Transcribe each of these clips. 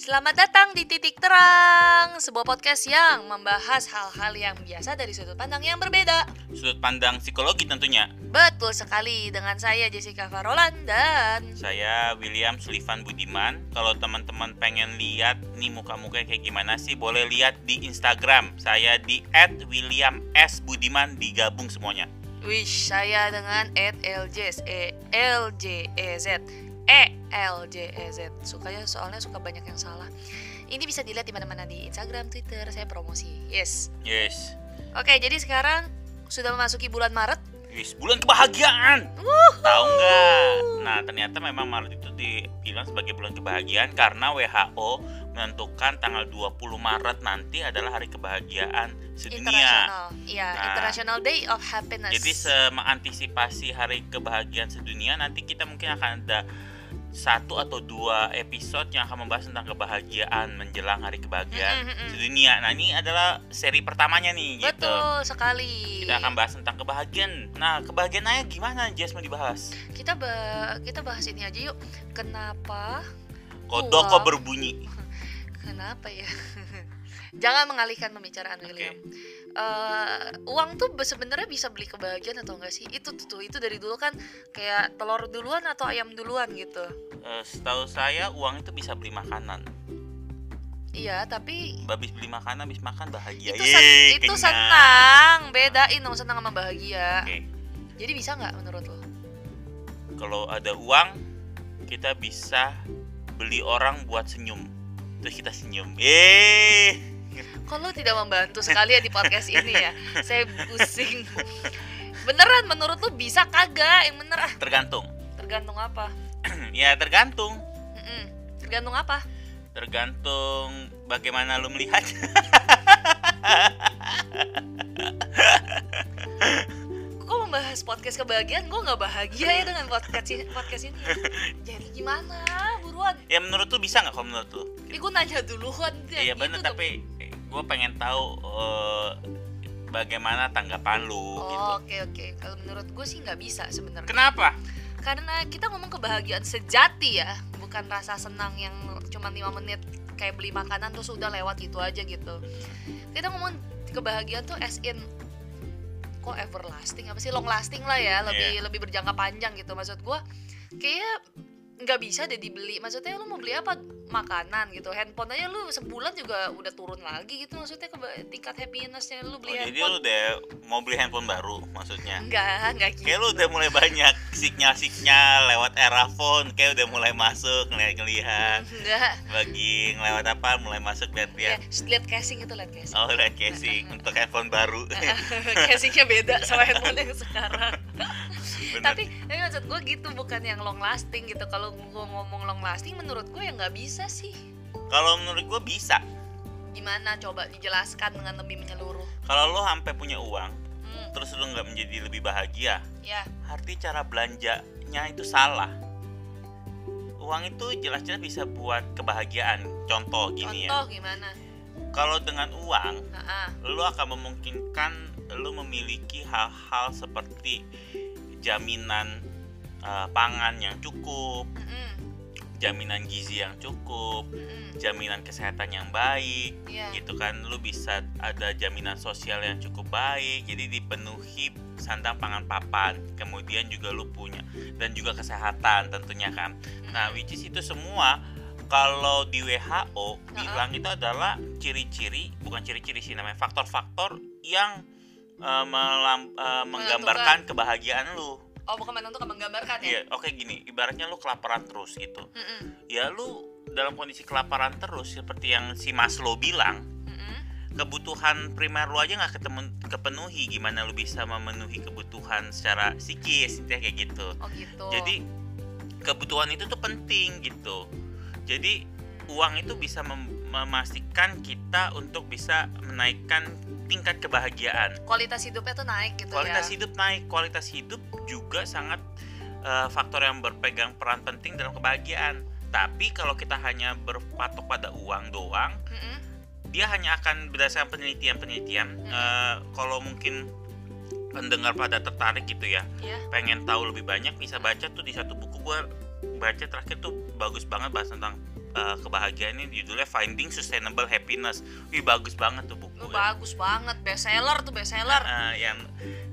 Selamat datang di Titik Terang, sebuah podcast yang membahas hal-hal yang biasa dari sudut pandang yang berbeda. Sudut pandang psikologi tentunya. Betul sekali, dengan saya Jessica Farolan dan Saya William Sullivan Budiman. Kalau teman-teman pengen lihat nih muka-muka kayak gimana sih, boleh lihat di Instagram. Saya di @william_s_budiman digabung semuanya. Wish saya dengan LJS E L J E Z E L J E Z. Sukanya soalnya suka banyak yang salah. Ini bisa dilihat di mana-mana di Instagram, Twitter, saya promosi. Yes. Yes. Oke, jadi sekarang sudah memasuki bulan Maret. Yes, bulan kebahagiaan. Tahu nggak? Nah, ternyata memang Maret itu dibilang sebagai bulan kebahagiaan karena WHO menentukan tanggal 20 Maret nanti adalah hari kebahagiaan sedunia. Iya, Nah, International Day of Happiness. Jadi se- mengantisipasi hari kebahagiaan sedunia nanti kita mungkin akan ada satu atau dua episode yang akan membahas tentang kebahagiaan menjelang hari kebahagiaan Mm, mm, mm, mm. sedunia. Nah ini adalah seri pertamanya nih gitu. Betul sekali. Kita akan bahas tentang kebahagiaan. Nah kebahagiaannya gimana Jess mau dibahas? kita ba- kita bahas ini aja yuk. Kenapa? Kodok kok berbunyi. Kenapa ya? Jangan mengalihkan pembicaraan Oke. William. Eh, uang tuh be- sebenarnya bisa beli kebahagiaan atau enggak sih? Itu tuh, tuh itu dari dulu kan kayak telur duluan atau ayam duluan gitu. Eh, setahu saya uang itu bisa beli makanan. Iya, tapi Habis beli makanan, habis makan bahagia. itu sen- Yeay, itu kenyang. senang. Bedain dong senang sama bahagia. Oke. Jadi bisa nggak menurut lo? kalau ada uang kita bisa beli orang buat senyum terus kita senyum eh Kok lo tidak membantu sekali ya di podcast ini ya? Saya pusing. Beneran menurut lo bisa kagak? Yang bener ah tergantung tergantung apa? ya tergantung Mm-mm. Tergantung apa? tergantung bagaimana lu melihat Kok membahas podcast kebahagiaan? Gue nggak bahagia ya dengan podcast ini, podcast ini. ya. Jadi gimana? Buruan. ya menurut lu bisa nggak kalau menurut lu Ini gue nanya duluan. iya Gitu bener dong. Gue pengen tahu eh, bagaimana tanggapan lu gitu Oh, oke oke. Kalau menurut gue sih nggak bisa sebenarnya. kenapa Karena kita ngomong kebahagiaan sejati ya, bukan rasa senang yang cuma lima menit kayak beli makanan terus udah lewat gitu aja gitu. Kita ngomong kebahagiaan tuh as in kok everlasting apa sih long lasting lah ya lebih Iya. lebih berjangka panjang gitu maksud gua kayak nggak bisa deh dibeli maksudnya lu mau beli apa makanan gitu. Handphone aja lu sebulan juga udah turun lagi gitu maksudnya ke tingkat happinessnya lu Oh, beli jadi lu handphone udah mau beli handphone baru maksudnya? Enggak enggak gitu. Kayak lu udah mulai banyak sinyal-sinyal lewat era phone Kayak udah mulai masuk ngeliat-ngeliat enggak. Bagi ngelewat apa mulai masuk ya lihat-lihat lihat casing itu lihat casing. Oh lihat casing untuk handphone baru. Casingnya beda sama handphone yang sekarang. Bener. tapi tapi maksud gue gitu bukan yang long lasting gitu. Kalau gue ngomong long lasting menurut gue ya nggak bisa sih. Kalau menurut gue bisa. Gimana? Coba dijelaskan dengan lebih menyeluruh. Kalau lu sampai punya uang hmm, Terus lu nggak menjadi lebih bahagia ya. Arti cara belanjanya itu salah. Uang itu jelas-jelas bisa buat kebahagiaan. Contoh gini ya. Contoh gimana? Kalau dengan uang Nah, lu akan memungkinkan lu memiliki hal-hal seperti jaminan uh, pangan yang cukup, jaminan gizi yang cukup, jaminan kesehatan yang baik, Iya. gitu kan. Lu bisa ada jaminan sosial yang cukup baik, jadi dipenuhi sandang pangan papan. Kemudian juga lu punya dan juga kesehatan tentunya kan. Nah, which is itu semua kalau di WHO bilang itu adalah ciri-ciri bukan ciri-ciri sih namanya faktor-faktor yang eh, melam- eh, menggambarkan kebahagiaan lu. Oh bukan menentukan menggambarkan ya Iya, oke gini, ibaratnya lu kelaparan terus gitu. Mm-mm. Ya lu dalam kondisi kelaparan terus seperti yang si Maslow bilang, Mm-mm. kebutuhan primer lu aja nggak ketemu kepenuhi, gimana lu bisa memenuhi kebutuhan secara psikis intinya kayak gitu. oh gitu Jadi kebutuhan itu tuh penting gitu. Jadi uang itu bisa mem- memastikan kita untuk bisa menaikkan tingkat kebahagiaan. kualitas hidupnya tuh naik gitu Kualitas ya hidup naik, kualitas hidup juga sangat eh, faktor yang berpegang peran penting dalam kebahagiaan. Tapi kalau kita hanya berpatok pada uang doang, Mm-mm. dia hanya akan berdasarkan penelitian-penelitian. Hmm. eh, kalau mungkin pendengar pada tertarik gitu ya, ya pengen tahu lebih banyak bisa baca tuh di satu buku gua baca terakhir tuh bagus banget bahas tentang uh, kebahagiaan ini judulnya Finding Sustainable Happiness. Wih bagus banget tuh buku. Lu bagus banget, best seller tuh best seller. Uh, yang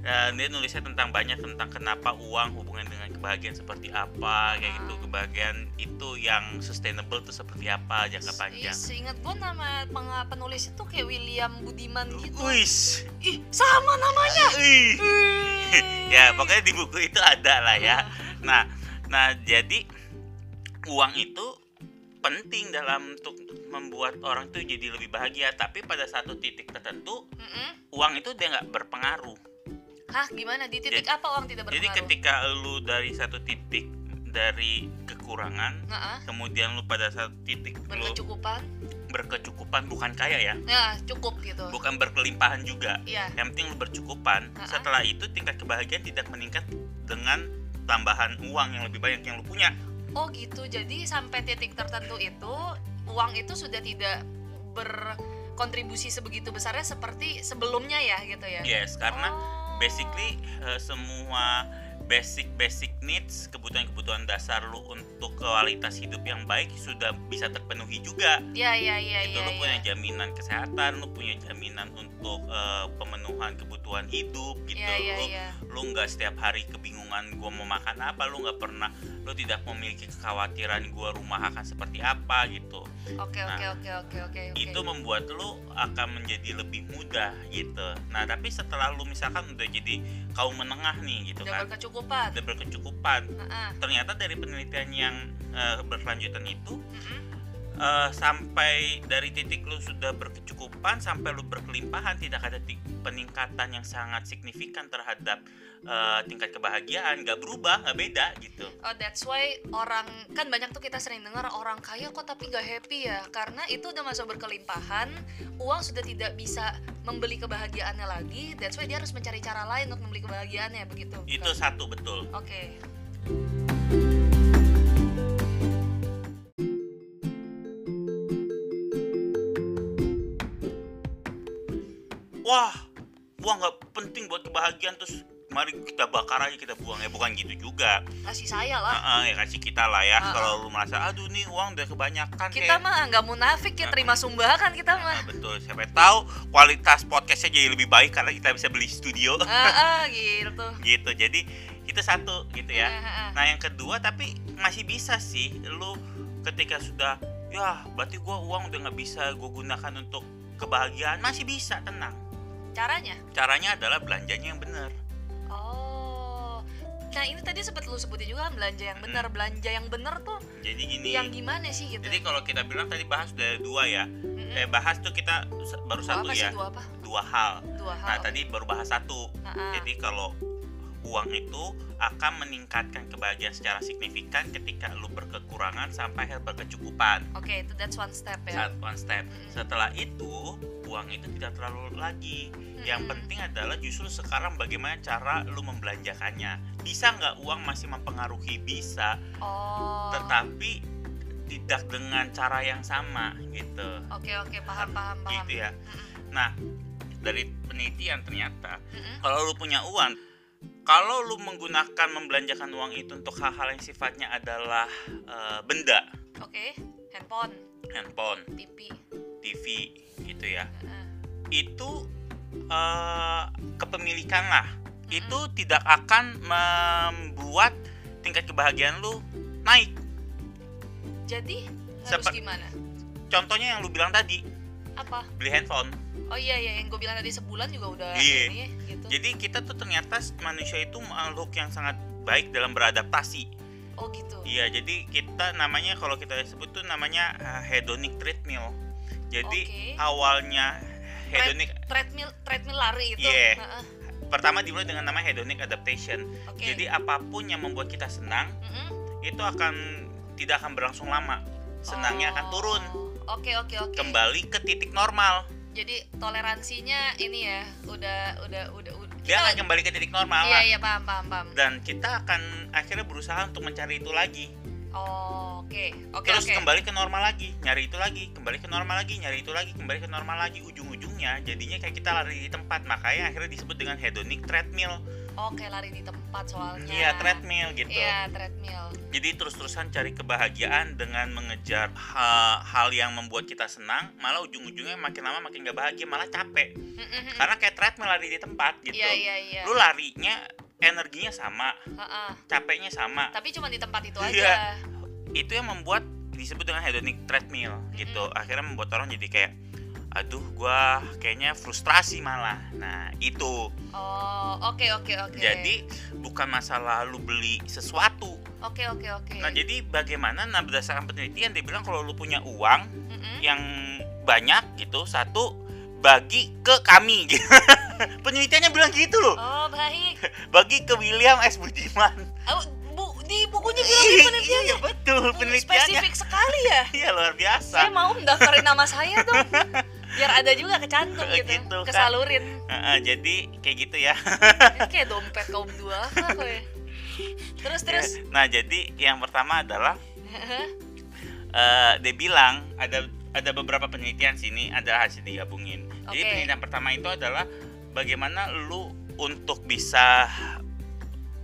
uh, dia nulisnya tentang banyak tentang kenapa uang hubungan dengan kebahagiaan seperti apa kayak gitu. Ah. Kebahagiaan itu yang sustainable tuh seperti apa jangka panjang. Ih, seingat gue nama penulis itu kayak William Budiman gitu. Wis. Ih, sama namanya. Wih. ya pokoknya di buku itu ada lah ya. Nah, nah jadi uang itu penting dalam untuk membuat orang tuh jadi lebih bahagia. Tapi pada satu titik tertentu Mm-mm. uang itu dia nggak berpengaruh. Hah, gimana? Di titik Jadi- apa uang tidak Jadi berpengaruh? ketika lu dari satu titik dari kekurangan, Nah, kemudian lu pada satu titik lu berkecukupan. berkecukupan bukan kaya ya, Ya, cukup gitu. bukan berkelimpahan juga. Iya. Yang penting lu bercukupan. Ha-ha. Setelah itu tingkat kebahagiaan tidak meningkat dengan tambahan uang yang lebih banyak yang lu punya. Oh gitu. Jadi sampai titik tertentu itu uang itu sudah tidak berkontribusi sebegitu besarnya seperti sebelumnya ya gitu ya. Yes, karena Oh. basically eh, semua basic basic needs kebutuhan-kebutuhan dasar lu untuk kualitas hidup yang baik sudah bisa terpenuhi juga Ya ya ya itu ya. lu ya. punya jaminan kesehatan lu punya jaminan untuk eh, pemenuhan kebutuhan hidup gitu Ya ya lu ya. lu nggak setiap hari kebingungan gua mau makan apa lu nggak pernah lu tidak memiliki kekhawatiran gua rumah akan seperti apa gitu Oke Nah, oke oke oke oke. oke. itu membuat lu akan menjadi lebih mudah gitu nah tapi setelah lu misalkan udah jadi kaum menengah nih gitu udah kan berkecukupan. Udah berkecukupan Heeh. ternyata dari penelitian yang eh, berkelanjutan itu Mm-mm. eh, sampai dari titik lu sudah berkecukupan sampai lu berkelimpahan tidak ada peningkatan yang sangat signifikan terhadap eh, tingkat kebahagiaan nggak berubah nggak beda gitu. Oh that's why orang kan banyak tuh kita sering dengar orang kaya kok tapi gak happy ya. Karena itu udah masuk berkelimpahan uang sudah tidak bisa membeli kebahagiaannya lagi that's why dia harus mencari cara lain untuk membeli kebahagiaannya begitu. Itu satu betul. Oke. Wah uang nggak penting buat kebahagiaan terus mari kita bakar aja kita buang. Ya bukan gitu juga. Kasih saya lah. Heeh, ya kasih kita lah ya. Ah. kalau lu merasa aduh nih uang udah kebanyakan kita kayak- mah nggak munafik ya terima sumbangan kita Nah, mah betul. Siapa tahu kualitas podcastnya jadi lebih baik karena kita bisa beli studio. Ah, ah, gitu. Gitu. Jadi itu satu gitu ya. Ah, ah. nah yang kedua tapi masih bisa sih lu ketika sudah ya berarti gua uang udah nggak bisa gue gunakan untuk kebahagiaan masih bisa tenang. Caranya? Caranya adalah belanjanya yang benar ini tadi sempat lu sebutin juga kan belanja yang benar belanja yang benar tuh jadi gini yang gimana sih gitu jadi kalau kita bilang tadi bahas udah dua ya Mm-mm. eh bahas tuh kita baru Dua satu apa sih ya dua apa dua hal dua hal nah tadi baru bahas satu Ah, ah. Jadi kalau uang itu akan meningkatkan kebahagiaan secara signifikan ketika lu berkekurangan sampai berkecukupan. Oke, itu that's one step ya. Saat one step. Mm-mm. Setelah itu uang itu tidak terlalu lagi. Yang Mm-mm. penting adalah justru sekarang bagaimana cara lu membelanjakannya. Bisa nggak uang masih mempengaruhi? Bisa, Oh. tetapi tidak dengan cara yang sama gitu. Oke oke paham paham paham. Gitu ya. Nah, dari penelitian ternyata Mm-mm. kalau lu punya uang kalau lu menggunakan membelanjakan uang itu untuk hal-hal yang sifatnya adalah eh, benda Oke, handphone, handphone TV. TV gitu ya itu eh, kepemilikan lah itu tidak akan membuat tingkat kebahagiaan lu naik Jadi harus Sepet- gimana? contohnya yang lu bilang tadi Apa? beli handphone Oh iya iya yang gue bilang tadi sebulan juga udah Iya. ini gitu. jadi kita tuh ternyata manusia itu makhluk yang sangat baik dalam beradaptasi Oh gitu. Iya, jadi kita namanya kalau kita sebut tuh namanya uh, hedonic treadmill. Jadi Oke. awalnya hedonic Treadmill treadmill lari itu. Iya. Heeh. pertama dimulai dengan nama hedonic adaptation. Oke. Jadi apa pun yang membuat kita senang Mm-mm. itu akan tidak akan berlangsung lama. Senangnya akan Oh. turun Oke oke oke. kembali ke titik normal. Jadi toleransinya ini ya udah udah udah udah. Dia akan kembali ke titik normal Iya lah. iya paham paham paham. Dan kita akan akhirnya berusaha untuk mencari itu lagi. Oh, Oke oke Terus oke. kembali ke normal lagi, nyari itu lagi, kembali ke normal lagi, nyari itu lagi, kembali ke normal lagi. Ujung-ujungnya jadinya kayak kita lari di tempat, makanya akhirnya disebut dengan hedonic treadmill. Oke lari di tempat soalnya. Iya, treadmill gitu. Iya treadmill. jadi terus-terusan cari kebahagiaan dengan mengejar ha- hal yang membuat kita senang malah ujung-ujungnya makin lama makin gak bahagia malah capek karena kayak treadmill lari di tempat gitu Iya iya iya. lu larinya energinya sama Ha-ha. capeknya sama Tapi cuma di tempat itu Iya. Itu yang membuat disebut dengan hedonic treadmill gitu akhirnya membuat orang jadi kayak aduh gua kayaknya frustrasi malah nah itu Oh, oke oke oke. jadi bukan masalah lu beli sesuatu Oke oke oke. nah jadi bagaimana nah berdasarkan penelitian dia bilang kalau lu punya uang Mm-mm. yang banyak gitu satu bagi ke kami gitu. penelitiannya bilang gitu loh Oh baik. bagi ke William S Budiman Oh, bukunya bilang gitu penelitiannya. iya betul penelitiannya Spesifik sekali ya. iya luar biasa Saya mau mendaftarin nama saya dong. Biar ada juga kecantum gitu. Gitu, kan. Kesalurin. Heeh, jadi kayak gitu ya kayak dompet kaum dua kok ya. Terus terus. nah jadi yang pertama adalah eh dia bilang ada ada beberapa penelitian sini adalah hasil digabungin. Jadi Oke. penelitian pertama itu adalah bagaimana lu untuk bisa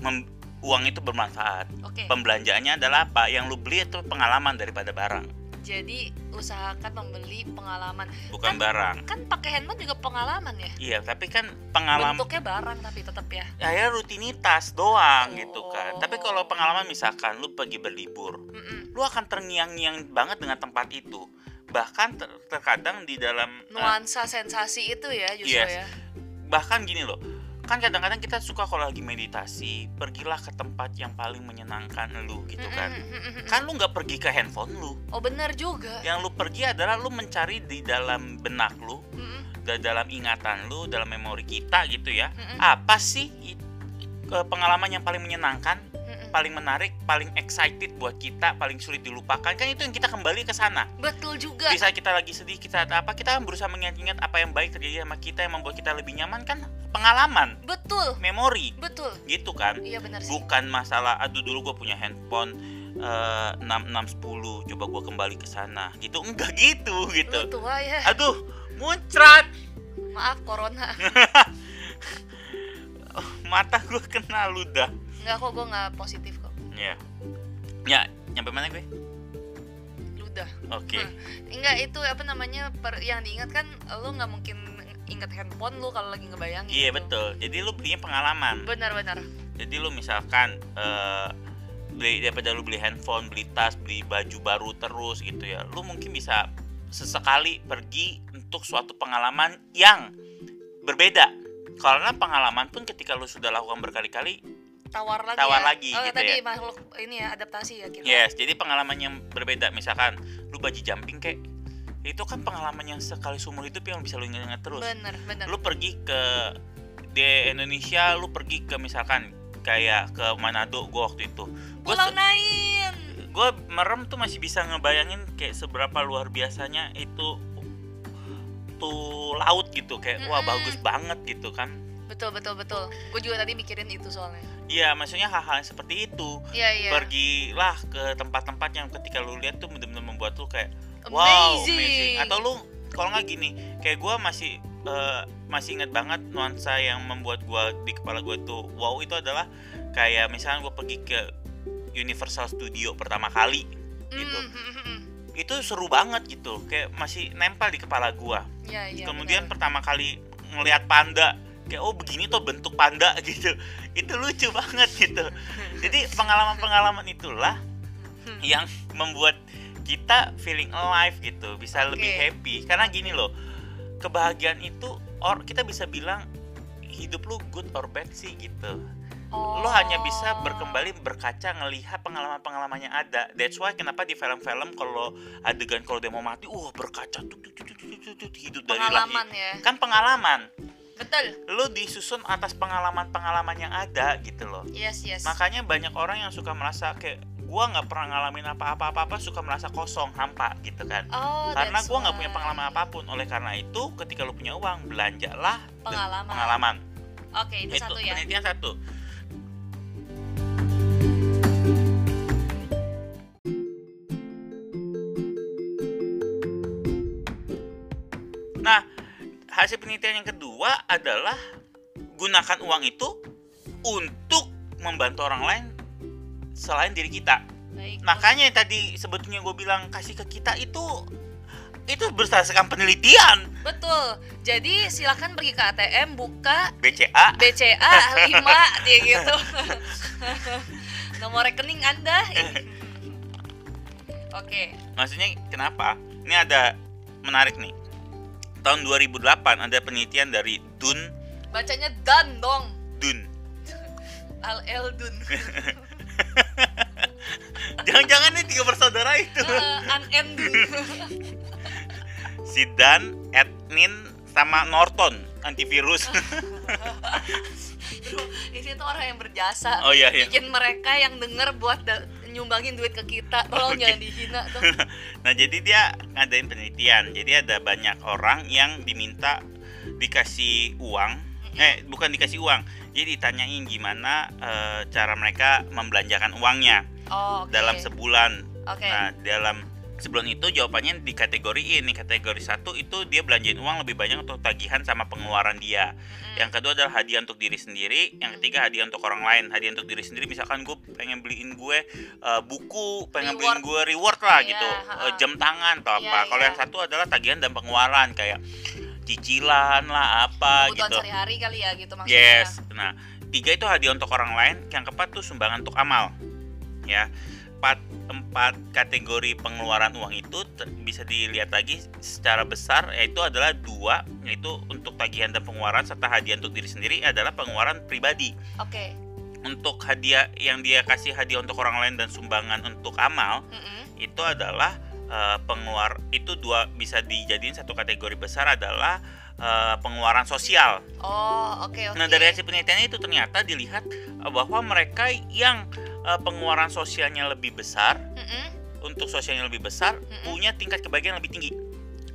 mem- uang itu bermanfaat. Oke. Pembelanjaannya adalah apa? Yang lu beli itu pengalaman daripada barang, Jadi usahakan membeli pengalaman. bukan Kan- barang. Kan pakai handphone juga pengalaman ya. Iya, tapi kan pengalaman Bentuknya barang tapi tetap ya. ya rutinitas doang gitu kan. Oh. Tapi kalau pengalaman misalkan lu pergi berlibur, Mm-mm. lu akan terngiang-ngiang banget dengan tempat itu. Bahkan ter- terkadang di dalam eh, Nuansa sensasi itu ya justru Yes. ya. bahkan gini loh kan kadang-kadang kita suka kalau lagi meditasi pergilah ke tempat yang paling menyenangkan lu gitu kan kan lu nggak pergi ke handphone lu Oh benar juga. yang lu pergi adalah lu mencari di dalam benak lu da- dalam ingatan lu dalam memori kita gitu ya Mm-mm. apa sih pengalaman yang paling menyenangkan. Paling menarik paling excited buat kita paling sulit dilupakan kan itu yang kita kembali ke sana Betul juga. di saat kita lagi sedih kita apa kita berusaha mengingat-ingat apa yang baik terjadi sama kita yang membuat kita lebih nyaman kan pengalaman Betul. memori Betul. gitu kan Iya benar sih. bukan masalah aduh dulu gue punya handphone eh, enam enam sepuluh coba gue kembali ke sana gitu enggak gitu Lu gitu tua ya. aduh muncrat Maaf corona. mata gue kena ludah Enggak kok gue nggak positif kok. ya ya nyampe mana gue Ludah. oke Enggak itu apa namanya per, yang diingat kan lu nggak mungkin ingat handphone lu kalau lagi ngebayangin. iya gitu. betul jadi lu belinya pengalaman Benar-benar. jadi lu misalkan eh, beli daripada lu beli handphone beli tas beli baju baru terus gitu ya lu mungkin bisa sesekali pergi untuk suatu pengalaman yang berbeda karena pengalaman pun ketika lu sudah lakukan berkali-kali Tawar lagi. Tawar ya. lagi oh, gitu tadi ya. makhluk ini ya adaptasi ya kita. yes jadi pengalaman yang berbeda misalkan lu baji jumping kayak itu kan pengalaman yang sekali seumur hidup yang bisa lu ingat-ingat terus Bener bener. lu pergi ke di Indonesia lu pergi ke misalkan kayak ke Manado gua waktu itu gua Pulau Nain. gue merem tuh masih bisa ngebayangin kayak seberapa luar biasanya itu tuh laut gitu kayak wah bagus banget gitu kan Betul betul betul. Gue juga tadi mikirin itu soalnya. iya maksudnya hal-hal seperti itu Iya iya. pergilah ke tempat-tempat yang ketika lu lihat tuh bener-bener membuat lu kayak wow Amazing. amazing atau lu kalau nggak gini kayak gue masih eh, masih ingat banget nuansa yang membuat gue di kepala gue tuh wow itu adalah kayak misalnya gue pergi ke Universal Studio pertama kali gitu Mm, mm, mm, mm. itu seru banget gitu kayak masih nempel di kepala gua Iya iya. kemudian benar. pertama kali ngelihat panda kayak oh begini tuh bentuk panda gitu itu lucu banget gitu jadi pengalaman-pengalaman itulah Hmm. yang membuat kita feeling alive gitu bisa Oke. lebih happy karena gini loh kebahagiaan itu or kita bisa bilang hidup lu good or bad sih gitu lo hanya bisa Oh. berkembali berkaca ngelihat pengalaman-pengalaman yang ada. That's why kenapa di film-film kalau adegan kalau dia mau mati, wah berkaca tuh, tuh, tuh, tuh, tuh, tuh, tuh, hidup dari pengalaman lahir. ya. Kan pengalaman. Betul. Lo disusun atas pengalaman-pengalaman yang ada gitu loh. Yes yes. Makanya banyak orang yang suka merasa kayak gua nggak pernah ngalamin apa-apa apa suka merasa kosong hampa gitu kan oh, karena gua nggak punya pengalaman apa pun oleh karena itu ketika lu punya uang belanjalah Pengalaman. pengalaman Oke itu, satu ya. penelitian satu hasil penelitian yang kedua adalah gunakan uang itu untuk membantu orang lain selain diri kita. baik. Makanya yang tadi sebetulnya gue bilang kasih ke kita itu itu berdasarkan penelitian. Betul. Jadi silakan pergi ke ATM buka BCA BCA 5 dia gitu. Nomor rekening anda. Oke. Maksudnya kenapa? Ini ada menarik nih tahun 2008 ada penelitian dari Dun. Bacanya dan dong. Dun. Al el dun. Jangan-jangan nih tiga bersaudara itu. Eh, an en dun. Si Dan Edmin sama Norton antivirus. Bro, ini tuh orang yang berjasa. Oh, iya, iya. bikin mereka yang denger buat da- nyumbangin duit ke kita. Tolong Oke. jangan dihina tuh nah jadi dia ngadain penelitian. Jadi ada banyak orang yang diminta dikasih uang. Eh bukan dikasih uang. Jadi ditanyain gimana eh, cara mereka membelanjakan uangnya oh oke. dalam sebulan. Oke. Nah, dalam sebulan itu jawabannya dikategoriin. Nih kategori satu itu dia belanjain uang lebih banyak untuk tagihan sama pengeluaran dia. Mm-mm. Yang kedua adalah hadiah untuk diri sendiri. Yang ketiga hadiah untuk orang lain. Hadiah untuk diri sendiri misalkan gue pengen beliin gue uh, buku, pengen beliin Reward. gue reward lah Iya, gitu. Uh, jam tangan atau apa. Kalau iya. yang satu adalah tagihan dan pengeluaran kayak cicilan lah apa kebutuhan gitu. sehari-hari kali ya gitu maksudnya Yes. Nah, tiga itu hadiah untuk orang lain. Yang keempat tuh sumbangan untuk amal. Ya, empat empat kategori pengeluaran uang itu ter- bisa dilihat lagi secara besar yaitu adalah dua yaitu untuk tagihan dan pengeluaran serta hadiah untuk diri sendiri adalah pengeluaran pribadi. oke Untuk hadiah yang dia kasih hadiah untuk orang lain dan sumbangan untuk amal Mm-mm. itu adalah eh, pengeluar itu dua bisa dijadiin satu kategori besar adalah eh, pengeluaran sosial. oh oke oke Nah dari hasil penelitian itu ternyata dilihat uh, bahwa mereka yang uh, pengeluaran sosialnya lebih besar Mm-mm. untuk sosialnya lebih besar Mm-mm. punya tingkat kebahagiaan lebih tinggi.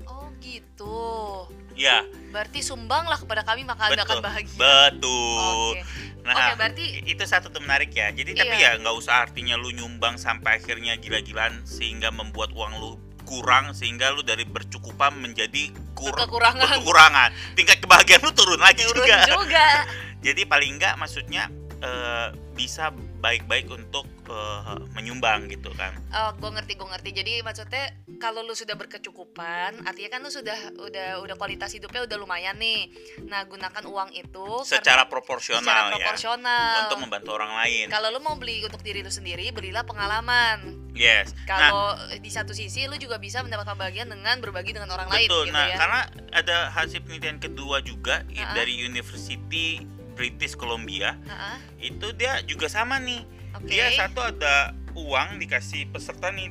oh gitu Ya berarti sumbanglah kepada kami maka anda akan betul, bahagia betul. oke Nah Oke, berarti itu satu tuh menarik ya. Jadi tapi Iya. ya nggak usah artinya lu nyumbang sampai akhirnya gila-gilaan sehingga membuat uang lu kurang sehingga lu dari bercukupan menjadi kur kekurangan kekurangan. Tingkat kebahagiaan lu turun lagi turun juga. juga Jadi paling enggak maksudnya eh, bisa baik-baik untuk eh, menyumbang gitu kan. Oh, gue ngerti, gue ngerti. Jadi maksudnya kalau lu sudah berkecukupan, artinya kan lu sudah udah udah kualitas hidupnya udah lumayan nih. Nah, gunakan uang itu Secara karena- proporsional secara ya. proporsional. Untuk membantu orang lain. Kalau lu mau beli untuk diri lu sendiri, belilah pengalaman. Yes. Nah, Kalau di satu sisi lu juga bisa mendapatkan bagian dengan berbagi dengan orang lain betul. gitu Nah, ya. karena ada hasil penelitian kedua juga i- Ha-ha. dari University British Columbia, Heeh, itu dia juga sama nih. Oke. Dia satu ada uang dikasih peserta nih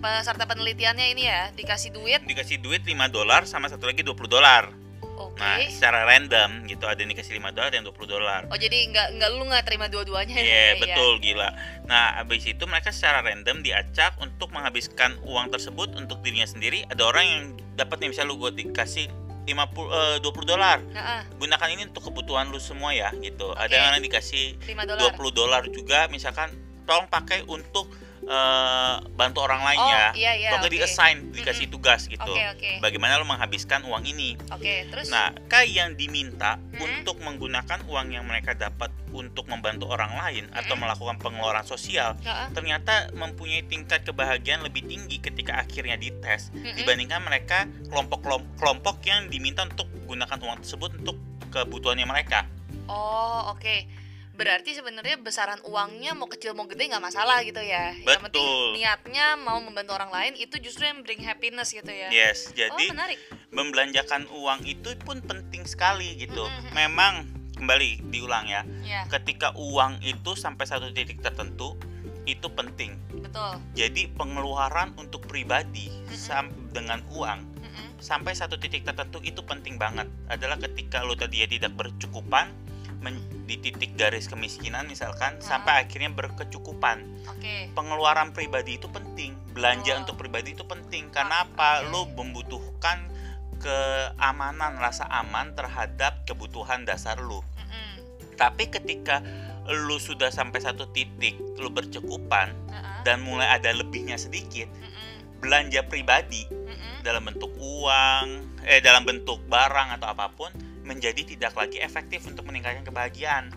Peserta penelitiannya ini ya dikasih duit. dikasih duit 5 dolar sama satu lagi 20 dolar. Oke. Nah, secara random gitu ada yang dikasih 5 dolar dan 20 dolar. Oh, jadi nggak nggak lu nggak terima dua-duanya Iya ya? betul gila. Nah habis itu mereka secara random diacak untuk menghabiskan uang tersebut untuk dirinya sendiri. Ada orang yang dapat nih misalnya lu gue dikasih 50 eh, 20 dolar. Heeh, Gunakan ini untuk kebutuhan lu semua ya gitu. Ada Oke. yang dikasih 5 dolar. 20 dolar juga misalkan tolong pakai untuk eh, bantu orang lain Oh, ya. iya, iya, Atau nggak oke. di-assign, dikasih tugas gitu. Oke, oke. Bagaimana lu menghabiskan uang ini? Oke, terus Nah, kayak yang diminta Hmm. untuk menggunakan uang yang mereka dapat untuk membantu orang lain atau Hmm. melakukan pengeluaran sosial, Heeh. ternyata mempunyai tingkat kebahagiaan lebih tinggi ketika akhirnya dites Mm-mm. dibandingkan mereka kelompok kelompok yang diminta untuk gunakan uang tersebut untuk kebutuhannya mereka. Oh oke Berarti sebenarnya besaran uangnya mau kecil mau gede nggak masalah gitu ya Yang penting Betul. niatnya mau membantu orang lain itu justru yang bring happiness gitu ya Yes, Oh jadi menarik membelanjakan uang itu pun penting sekali gitu. Mm-mm. Memang kembali diulang ya, Ya ketika uang itu sampai satu titik tertentu itu penting. betul Jadi pengeluaran untuk pribadi sam- dengan uang Mm-mm. sampai satu titik tertentu itu penting banget. Adalah ketika lo tadi ya tidak bercukupan men- di titik garis kemiskinan misalkan Ah. sampai akhirnya berkecukupan. Oke Pengeluaran pribadi itu penting. Belanja Oh. untuk pribadi itu penting. Karena apa? Oke. Lo membutuhkan keamanan, rasa aman terhadap kebutuhan dasar lo. Mm-mm. Tapi ketika lu sudah sampai satu titik lu bercukupan Heeh. dan mulai ada lebihnya sedikit Mm-mm. belanja pribadi Mm-mm. dalam bentuk uang eh dalam bentuk barang atau apa pun menjadi tidak lagi efektif untuk meningkatkan kebahagiaan.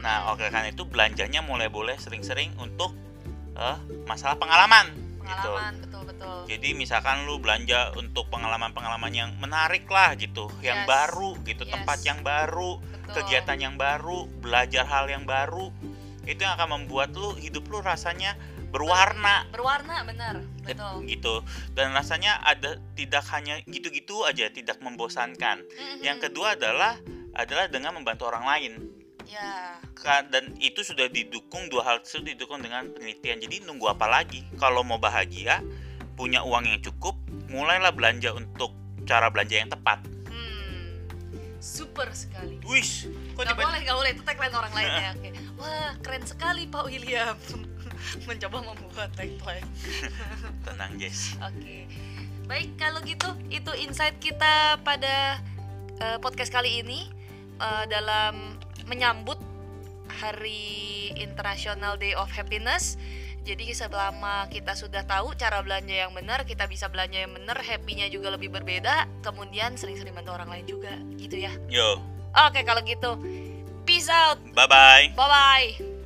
Nah, oleh karena itu belanjanya mulai boleh sering-sering untuk eh, masalah pengalaman, gitu. pengalaman betul betul Jadi misalkan lu belanja untuk pengalaman-pengalaman yang menarik lah gitu, yang Yes. baru gitu, Yes. tempat yang baru, betul kegiatan yang baru, belajar hal yang baru, itu yang akan membuat lu hidup lu rasanya berwarna. Berwarna benar. Betul. gitu. Dan rasanya ada tidak hanya gitu-gitu aja tidak membosankan. Mhm. yang kedua adalah adalah dengan membantu orang lain. Ya. Ka- dan itu sudah didukung dua hal tersebut didukung dengan penelitian. Jadi nunggu apa lagi? Kalau mau bahagia punya uang yang cukup mulailah belanja untuk cara belanja yang tepat. Hmm, super sekali. Wish. Kok Gak tiba boleh, gak boleh. Itu tagline orang lain ya. Oke. Wah, keren sekali Pak William mencoba membuat tagline. tenang Jess Oke. Baik, kalau gitu itu insight kita pada eh, podcast kali ini eh, dalam menyambut Hari International Day of Happiness. Jadi selama kita sudah tahu cara belanja yang benar, kita bisa belanja yang benar, happy-nya juga lebih berbeda, kemudian sering-sering bantu orang lain juga, gitu ya. yo Oke, kalau gitu. Peace out. bye bye Bye bye.